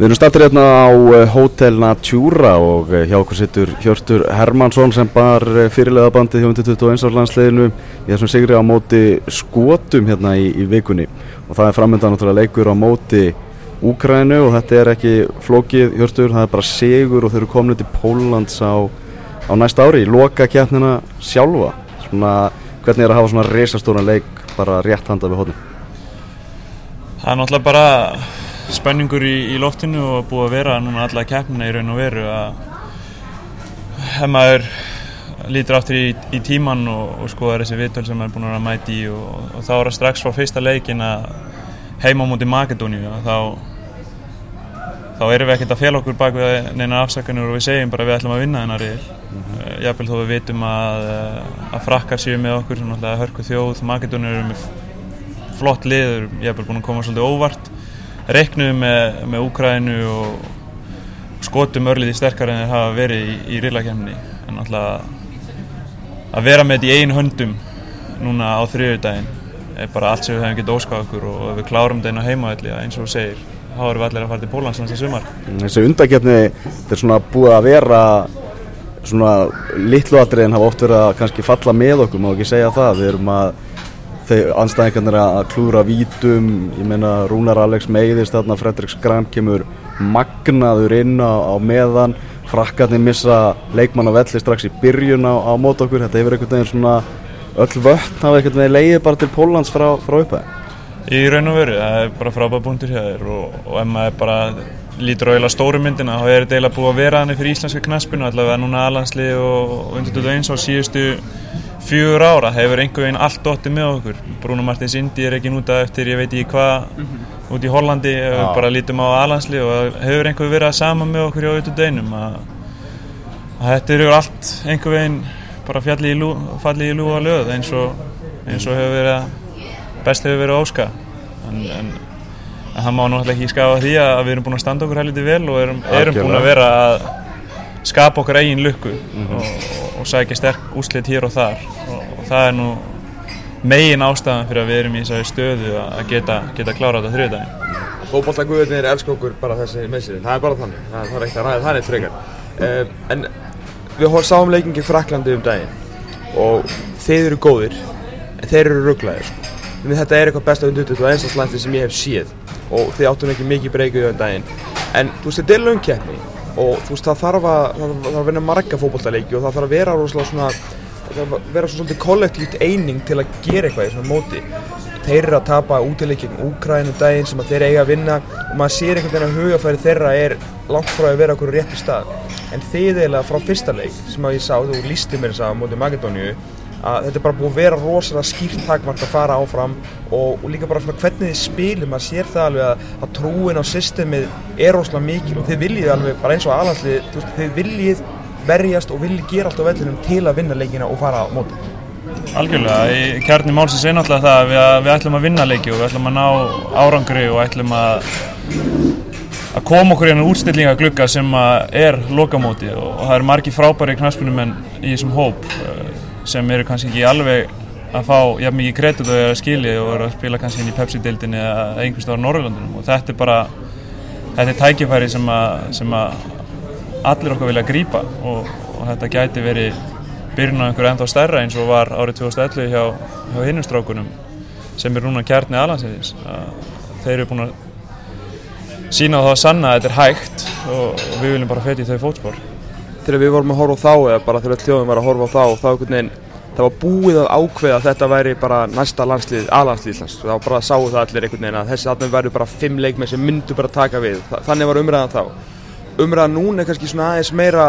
Við erum startir hérna á eh, Hotel Natura og eh, hjá okkur sittur Hjörtur Hermansson sem bar eh, fyrirlega bandið hjá 21. árslandsleginu í þessum sigri á móti skotum hérna í, í vikunni og það er framöndan náttúrulega leikur á móti Úkrænu og þetta er ekki flókið Hjörtur, það er bara sigur og þau eru komin til Póllands á, á næsta ári loka kjapnina sjálfa svona, hvernig er að hafa svona reysastóran leik bara rétt handað við hodnum? Það er náttúrulega bara spenningur í, í loftinu og búið að vera núna alla keppnina í raun og veru að ef maður lítur aftur í, í tíman og, og skoðar þessi vitöl sem maður er búin að mæti í og, og þá er það strax frá fyrsta leikin að heima á móti Makedóníu þá þá erum við ekkert að fjalla okkur bak við neina afsakanur og við segjum bara við ætlum að vinna þennar riðil mm -hmm. jáfnvel þó við vitum að, að frakkar séu með okkur sem náttúrulega hörku þjóð Makedóníu eru með flott lið, jáfnvel búin að koma svolítið óvart reiknuðu með, með Úkrænu og skotum örliði sterkar en þeir hafa verið í, í riðlakemni en náttúrulega að vera með þetta í einu höndum núna á þriðjudaginn er bara allt sem við hefum getið óskað okkur og við klárum þetta inn á heimaðalli eins og þú segir þá erum við allir að fara til Pólans næsta sumar. Þessi undakefni, þetta er svona búið að vera svona litluadriðin hafa oft verið að kannski falla með okkur, má ekki segja það. Við erum að þeir anstæðingarnir að klúra vítum. Ég meina Rúnar Alex meiðist þarna Fredrik Skram kemur magnaður inn á, á meðan. Frakkarnir missa leikmann á velli strax í byrjun á, á mót okkur. Þetta hefur einhvern veginn svona öll völd hafa einhvern veginn leiðið bara til Pólans frá, frá upphæði Í raun og veru, það er bara frábæð búndur hjá þér og, og ef maður bara lítur á eila stóru myndina þá er þetta eiginlega búið að vera þannig fyrir íslenska knaspinu allavega núna aðlandsli og, og undir þetta eins á síðustu fjögur ára hefur einhver veginn allt dottið með okkur Bruno Martins Indi er ekki nútað eftir ég veit ekki hvað mm -hmm. út í Hollandi ja. bara lítum á aðlandsli og hefur einhver verið að sama með okkur í auðvitað deinum að, að þetta eru allt einhver veginn bara fjalli í lú, falli í lúa löð eins og, eins og hefur verið best hefur verið óska en, en, en það má náttúrulega ekki skafa því að við erum búin að standa okkur helviti vel og erum, erum búin að vera að skapa okkur eigin lukku mm -hmm. og, og sækja sterk úslit hér og þar. Og, og það er nú megin ástæðan fyrir að við erum í þessari stöðu að geta, geta klára þetta þrjöðdægin Fókbaltaguðinir elskar okkur bara þessi meðsýrin, það er bara þannig. Það, það er ekkert að ræða. Það neitt frekar. Um, en við sáum leikingi Fraklandi um daginn og þeir eru góðir en þeir eru rugglaðir sko. þetta er eitthvað besta þetta og einstaklega sem ég hef séð og þeir áttum ekki mikið breykuð um daginn. En þú veist þetta er og þú veist það þarf að, það þarf að vinna marga fókbóltaleiki og það þarf að vera rosalega svona það þarf að vera svona kollektíft eining til að gera eitthvað í svona móti. Þeir eru að tapa útileik gegn Úkrænum daginn sem að þeir eiga að vinna og maður sér einhvern veginn að hugafæri þeirra er langt frá að vera okkur rétti stað. En þið eiginlega frá fyrsta leik sem að ég sá, þú lísti mér þess að móti Makedóniu að þetta er bara búið að vera rosalega skýrt takmark að fara áfram og, og líka bara svona hvernig þið spilum að sér það alveg að, að trúin á systemið er rosalega mikil og þið viljið alveg bara eins og aðlandslið þið viljið verjast og viljið gera allt á vellinum til að vinna leikina og fara á móti. Algjörlega, kjarni málsins er náttúrulega það að við, að við ætlum að vinna leiki og við ætlum að ná árangri og ætlum að að koma okkur í einhvern útstillingaglugga sem er lokamóti og það eru margi frábæri knaspunum en í þessum hóp sem eru kannski ekki alveg að fá jafn mikið kredit og er að skilja og eru að spila kannski inn í Pepsi-dildinni eða einhvers stáður Norrlandunum og þetta er bara þetta er tækifæri sem að, sem að allir okkar vilja grípa og, og þetta gæti verið byrjun á einhverju ennþá stærra eins og var árið 2011 hjá, hjá hinnustrákunum sem er núna kjarni aðlandsæðis þeir eru búin að sína á það að sanna að þetta er hægt og, og við viljum bara feti í þau fótspór þegar við vorum að horfa á þá eða bara þegar hljóðum var að horfa á þá þá veginn, það var búið að ákveða að þetta væri bara næsta landslið, aðlandslið Íslands. Þá bara sáu það allir einhvern veginn að þessi aðnum væri bara fimm leikmenn sem myndu bara taka við. Þannig var umræðan þá. Umræðan núna er kannski svona aðeins meira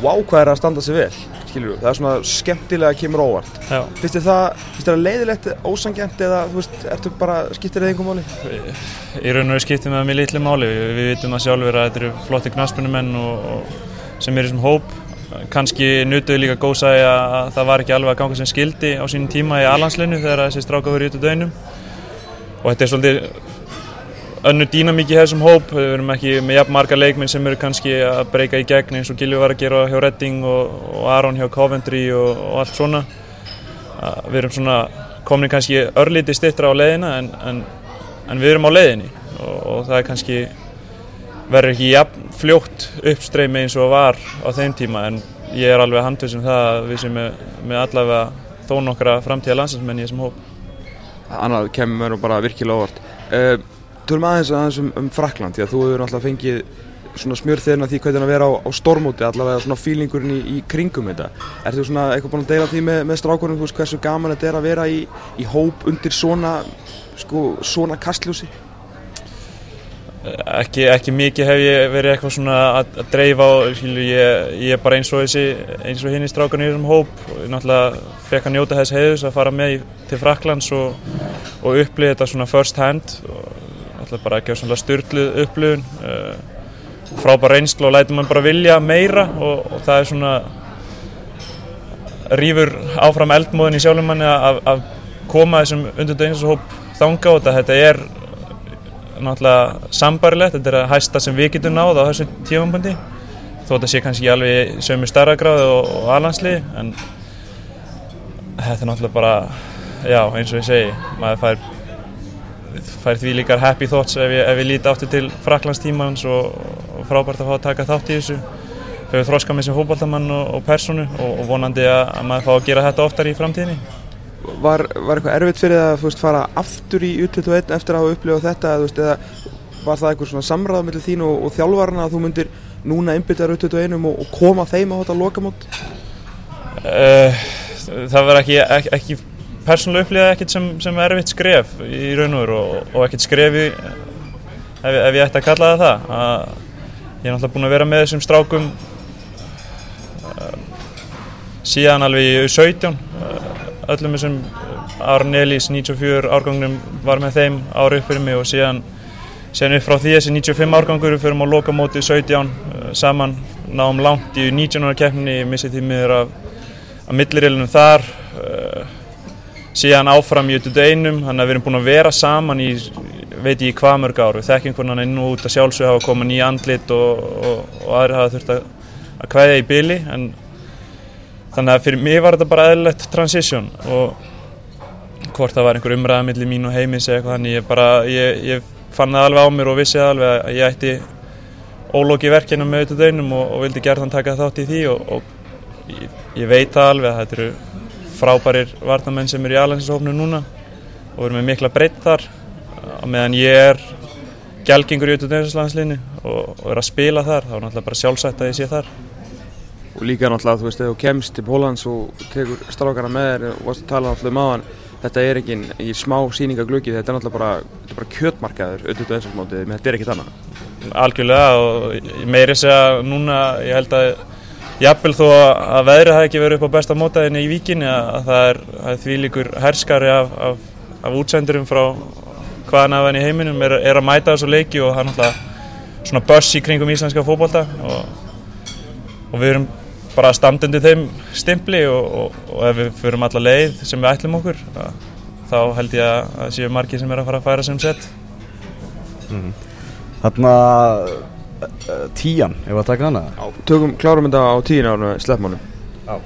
er að standa sig vel skilur, það er svona skemmtilega að kemur óvart. Finnst þið það, finnst þið það leiðilegt ósangjant eða þú veist, ertu bara skiptir þið einhver máli? Í raun og veru skiptir með mjög litlu máli. Við, við vitum að sjálfur að þetta eru flotti knaspunumenn og, og sem er í þessum hóp. Kannski nutuði líka góðsæði að það var ekki alveg að ganga sem skildi á sínum tíma í alhansleinu þegar þessi stráka verið út á dögnum og þetta er svolítið önnur dýnamík í þessum hóp. Við erum ekki með jafn marga leikminn sem eru kannski að breyka í gegn eins og Gilvi var að gera hjá Redding og, og Aron hjá Coventry og, og allt svona. Við erum svona komin kannski örlíti stittra á leiðina en, en, en við erum á leiðinni. Og, og það er kannski verður ekki jafn fljótt uppstreymi eins og var á þeim tíma en ég er alveg handvisum það að við sem með, með allavega þó nokkra framtíða landsinsmenn í þessum hóp. Annað kemur mér nú bara virkilega óvart. Uh, Tölum aðeins aðeins um, um Frakland því að þú hefur náttúrulega fengið svona smjörþirna því hvernig að vera á, á stormóti allavega svona fílingurinn í, í kringum þetta. Er þú svona eitthvað búin að deila því með, með strákurum hversu gaman þetta er að vera í, í hóp undir svona, sko, svona kastljósi? Ekki, ekki mikið hef ég verið eitthvað svona að, að dreifa á, ég, ég er bara eins og þessi, eins og hinn í strákunni í þessum hóp. Og náttúrulega fekk að njóta þess heiðus að fara með til Fraklands og, og upplifa þetta svona first hand. Og náttúrulega bara ekki á svona styrluð upplifun frábær reynslu og læti mann bara vilja meira og, og það er svona rýfur áfram eldmóðin í sjálfum manni að, að koma þessum undir dægninsahóp þanga og þetta er náttúrulega sambarilegt, þetta er að hæsta sem við getum náð á þessu tífambundi þó þetta sé kannski alveg sömu starragráði og, og alansli en þetta er náttúrulega bara já, eins og ég segi maður fær, fær því líkar happy thoughts ef ég, ég líti áttur til Fraklandstímans og, og frábært að fá að taka þátt í þessu. Hefur þróskað með sem fókbaltamann og, og personu og vonandi að, að maður fá að gera þetta oftar í framtíðinni var, var eitthvað erfitt fyrir það að veist, fara aftur í U21 eftir að hafa upplifað þetta veist, eða var það eitthvað samræð með þín og, og þjálfvarna að þú myndir núna einbyttaður U21 og, og koma þeim á þetta lokamót? Uh, það var ekki, ekki, ekki persónulega upplifað ekkert sem, sem erfitt skref í raun og veru og, og ekkert skrefi ef, ef ég ætti að kalla það það að ég er náttúrulega búin að vera með þessum strákum uh, síðan alveg í U17 uh, öllum þessum Aron Elís 94 árgangnum var með þeim upp fyrir mig og síðan, síðan upp frá því þessi 95 árgangur við förum á lokamóti 17 saman náum langt í 19. keppninni missið því miður af, af millirillinum þar síðan áfram í auðvitað einum þannig að við erum búin að vera saman í veit ég hvað mörg ár við þekkjum hvernig er nú út að sjálfsög hafa komað nýja andlit og, og, og aðri hafa þurft að, að kvæðja í byli en þannig að fyrir mig var þetta bara eðlilegt transition og hvort það var einhver umræða millir mín og heimis eða eitthvað þannig ég bara, ég, ég fann það alveg á mér og vissi það alveg að ég ætti ólóki verkinu með auðvitað einum og, og vildi gerðan taka þátt í því og, og ég, ég veit það alveg að þetta eru frábærir varnamenn sem eru í alhansinsófnu núna og eru með mikla breytt þar meðan ég er gelgingur í auðvitað einslandslinni og, og er að spila þar þá er náttúrulega bara sjálfsætt að ég sé þar og líka náttúrulega, þú veist, ef þú kemst til Pólans og tekur strákana með þér og varst að tala náttúrulega um aðan þetta er ekki í smá síningaglöki þetta er náttúrulega bara, er bara kjötmarkaður auðvitað einstakmótið, menn þetta er ekkit annað. Algjörlega og meiri segja núna, ég held að jafnvel þó að veðrið hafi ekki verið upp á besta mótaðinni í víkinni að það er, er því líkur herskari af, af, af útsendurum frá hvaðan af henni heiminum er, er að mæta þessu leiki og er náttúrulega svona börs í kringum íslenska fókbólta og, og við erum bara standundi þeim stimpli og, og, og ef við fyrum alla leið sem við ætlum okkur þá held ég að það séu margir sem er að fara að færa sem sett mm. Þarna tían, ef að taka hana? Já, tökum, klárum þetta á tíin árinu sleppmánum Já.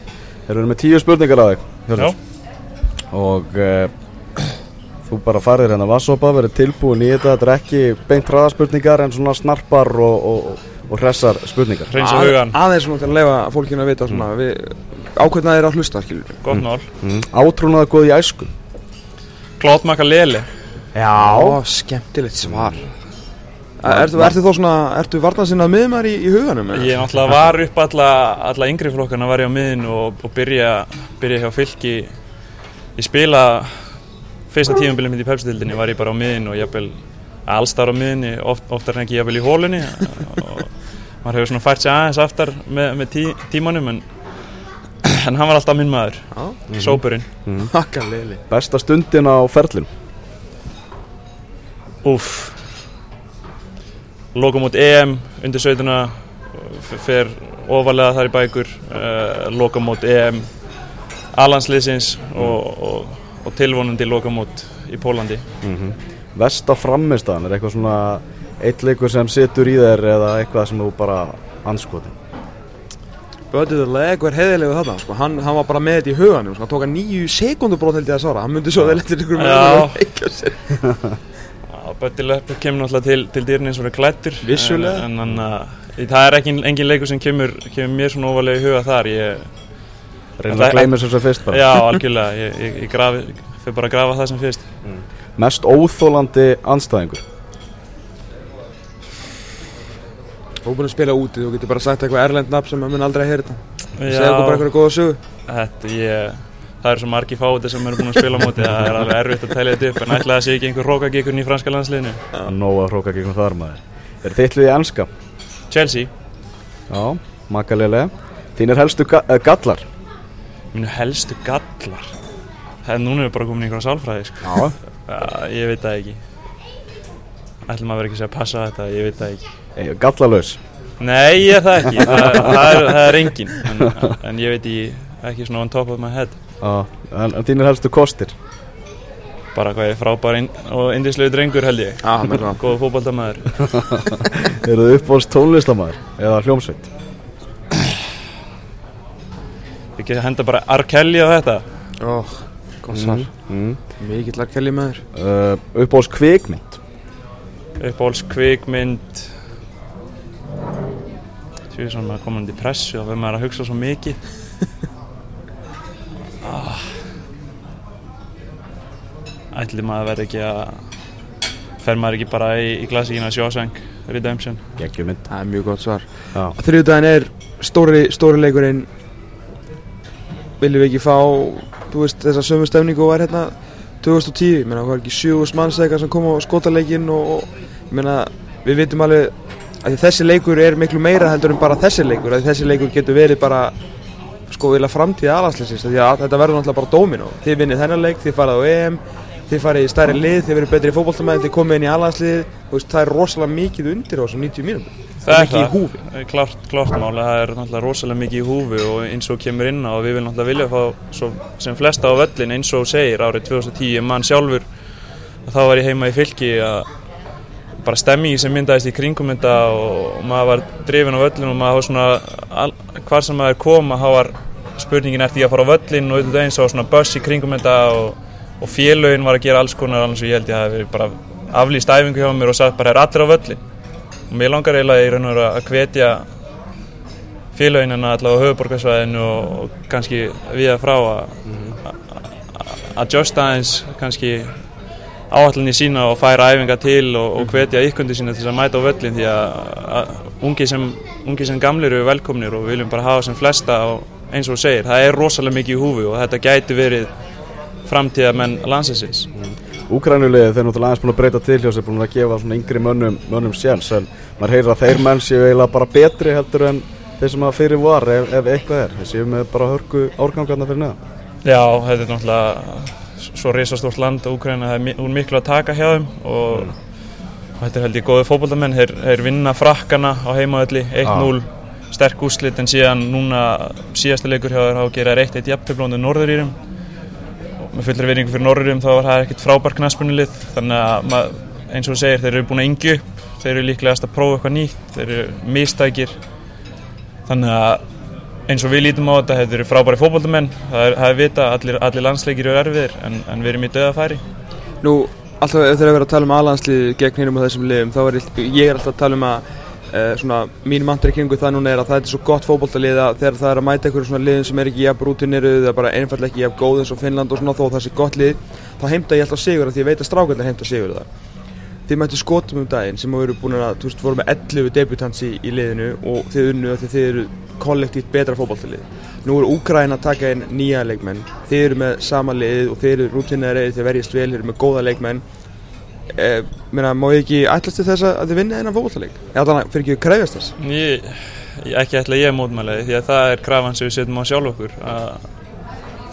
Þeir eru með tíu spurningar á þig og uh, þú bara farir hérna vassopa, verið tilbúin í þetta þetta er ekki beint hraðaspurningar en svona snarpar og, og, og hressar spurningar. Hreinsa hugan, aðeins svona til að lefa fólkinu að vita svona, við, ákveðna er að hlusta skilur gott mál. Mm. Átrúnaða góð í æsku. Klótmaka Leli. Ó, skemmtilegt svar. Ertu, ertu þá svona, ertu varnansinnað miðmar í, í huganum? eða? Ég náttúrulega var upp alla, alla yngri flokkana var ég á miðinu og, og byrja, byrja hjá fylki Ég spila fyrsta tímabilið mitt í pepsitildinni var ég bara á miðinu og jafnvel allstar á miðinu, oft, oftar en ekki jafnvel í hólunni og maður hefur svona fært sig aðeins aftar með, með tí, tímanum en, en hann var alltaf minn maður, Já, sópurinn. Makka leili Besta stundin á ferlin Úff. Lokum út EM undir 17 fer ofalega þar í bækur uh, lokum út EM Alansliðsins og, og, og tilvonandi lokum út í Pólandi mm -hmm. Vesta frammistaðan, er eitthvað svona eitt leikur sem situr í þér eða eitthvað sem þú bara anskotin Bötið leg var heiðilegu þarna sko. hann, hann var bara með þetta í huganum sko. hann tók að nýju sekundubrót held ég að svara hann myndi svo vel eftir ykkur að Bötti Löpp kemur náttúrulega til, til dýrni eins og verið klættur Vissulega. En, en, en það er ekki, engin leikur sem kemur, kemur mér svona ofalega í huga þar. Ég, Reynir Það- að gleyma þessu sem fyrst bara. Já, algjörlega, ég, ég, ég grafi, fyrir bara að grafa það sem fyrst Mest óþólandi anstæðingur Þú er búin að spila úti, þú getur bara sagt eitthvað erlend nafn sem maður mun aldrei að heyra þetta. Segðu okkur bara eitthvað góða sögu. Þetta, ég, það eru svo margi fáti sem eru búin að spila á móti Það er alveg erfitt að telja þetta upp En ætlaði að sé ekki einhver rókagíkurinn í franska landsliðinu. Nóa að hróka gegn þar maður. Er þitt við í enska? Chelsea, Já, makalelega Þínir helstu ga uh, gallar? Mínu helstu gallar Það er núna er bara komin í einhverja sálfræði sko. Já. Já, ég veit það ekki. Ætlum að vera ekki að passa þetta, ég veit það ekki. Gallalaus. Nei, ég er það ekki, það, það, er, það er engin en, en ég veit ég ekki svona on top of my head. Já, en, en þínir helstu kostir? Bara hvað ég er frábær inn, og indislegu drengur held ég. Það. Góða fótballtamaður Eru þið uppbólst tónlistamæður eða hljómsveit? Við getum henda bara R. Kelly á þetta. Ó, gott svar. Mm. Mikill að kelli maður. Uh, Uppbólst kvikmynd? Uppáhalds kvikmynd? Því svona maður komin í pressu og verður maður að hugsa svo mikið. Ah. Ætli maður verði ekki að fer maður ekki bara í, í klassíkina Sjósang Redemption? Geggjumynd Það er mjög gott svar. Þriðudaginn er stóri, stóri leikurinn. Viljum við ekki fá Þú veist þessa sömu stefningu og var hérna 2010, ég meina hvað er ekki 7 manns eitthvað sem kom á skotaleikin og, og ég meina við vitum alveg að þessi leikur er miklu meira heldur en bara þessi leikur að þessi leikur getur verið bara sko vilja framtíð aðlandsleisins því að þetta verður náttúrulega bara dómino þið vinnið þennan leik, þið farið á EM þið farið í stærri lið, þið verið betri fótballtamenn þið komið inn í aðlandslið, það er rosalega mikið undir á þessum 90 mínútum Það er ekki í húfi. Það er Klárt, klárt mál, það er náttúrulega rosalega mikið í húfi og eins og kemur inn á og við viljum náttúrulega vilja fá svo, sem flesta á völlin eins og segir árið 2010 mann sjálfur þá var ég heima í fylki að bara stemmingi sem myndaðist í kringum þetta og maður var drifin á völlin og maður var svona hvar sem maður kom að var spurningin eftir ég að fara á völlin og auðvitað eins og svona buss í kringum þetta og, og félögin var að gera alls konar alveg svo ég held ég að það hefði bara aflýst æfingu hjá mér og sagt bara er allir á völlin og mér langar eiginlega í raun og veru að hvetja félögin en allavega á höfuborgarsvæðinu og, og kannski við að frá að justa aðeins kannski áallinni sína og færa æfinga til og, og hvetja ykkundi sína til að mæta á völlin því að, að ungi, sem, ungi sem gamlir eru velkomnir og við viljum bara hafa sem flesta og eins og segir, það er rosalega mikið í húfi og þetta gæti verið framtíðamenn landsins Úkrænulegið þeir náttúrulega aðeins búin að breyta til hjá sér búin að gefa svona yngri mönnum, mönnum sjans en maður heyrir að þeir menn séu eiginlega bara betri heldur en þeir sem að fyrir var ef, ef eitthvað er, þeir séu með bara hörku árgangarna fyrir neðan. Já, þetta er náttúrulega svo risastórt land og Úkraina, það er úr miklu að taka hjá þeim og, og þetta er held ég góði fótballtamenn, þeir, þeir vinna frakkana á heimaðalli, 1-0 sterk úrslit en síðan núna síðasta leikur hjá þeir hafa að gera 1-1 jafntöflónu norðurýrum og með fullri veringu fyrir norðurýrum þá var það ekkert frábær knaspunnilið þannig að mað, eins og þú segir, þeir eru búin að yngju upp. Þeir eru líklegast að prófa eitthvað nýtt. Þeir eru mistækir. Þannig að eins og við lítum á þetta, þetta eru frábæri fótbollamenn það er, er vita, allir, allir landsleikir eru erfiðir en, en við erum í döðafæri Nú, alltaf ef þeir eru að vera að tala um aðlandslið gegn hinnum og þessum liðum, þá er ég alltaf að tala um að uh, svona, mín mantur í kringu það núna er að það er svo gott fótbolltalið að þegar það er að mæta einhverju svona liðum sem er ekki jafn rútineruð eða bara einfallega ekki jafn góð eins og Finnland og svona þó það sé gott lið, þá heimta ég alltaf sigur af því ég veit að strákvöldar heimta sigur það. Þið mættu skotum um daginn sem eru búin að, þú veist, voru með 11 debutants í, í liðinu og þið unnu að þið eru kollektíft betra fótballtalið. Nú eru Úgræn að taka inn nýja leikmenn, þið eru með sama lið og þið eru rútineruð, þið verjast vel, þið eru með góða leikmenn eh, meina, má ég ekki ætlast til þess að þið vinna þennan fótballtaleik? Eða þannig fyrir ekki að krefjast þess? ég, ekki ætla ég að mótmæla því því að það er krafan sem við setjum á sjálf okkur. Að,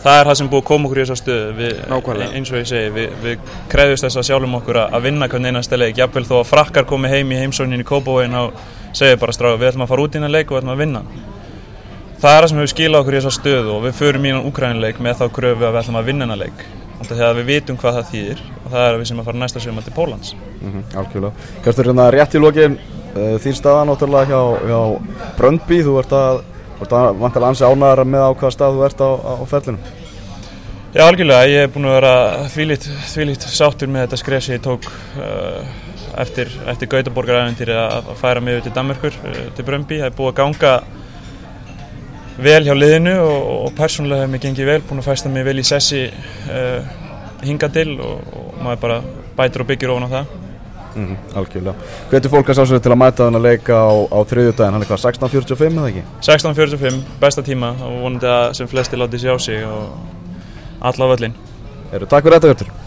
það er það sem búið að koma okkur í þessa stöðu. Við, eins og ég segi, við, við krefjumst þess að sjálfum okkur að, vinna hvern einasta leik. Jafnvel þó að frakkar komi heim í heimsóknin í Kópavóin og segja bara stráð við ætlum að fara út í hennar leik og við ætlum að vinna. Það er það sem hefur skilað okkur í þessa stöðu og við förum í hennar úkrænileik með þá kröfu að við ætlum að vinna hennar leik þegar við vitum hvað það þýðir og það er að við sem að fara næsta sjöma til Pólans mm -hmm, Algjörlega. Kjöstur hérna rétt í lokin uh, þín staða náttúrulega hjá, hjá Bröndby þú ert að, að vantilega ansi ánæðar með á hvaða stað þú ert á, á ferlinum? Já, algjörlega, ég hef búin að vera þvílít, sáttur með þetta skref sem ég tók uh, eftir, eftir Gautaborgarævendir að færa mig til Danmarkur, uh, til Brömbi. Það er búið að ganga vel hjá liðinu og, og persónulega hefur mér gengið vel, búin að fæsta mig vel í sessi uh, hinga til og, og maður bara bætir og byggir ofan á það. Mm -hmm, algjörlega. Hvetur fólk að sásöðu til að mæta þann að leika á, á þriðjúdæðin, hann er hvað, 16.45 eða ekki? 16.45, besta tíma og vonandi að sem flesti láti sér á sig og alla völlin. Eru, takk fyrir þetta, Hjörtur.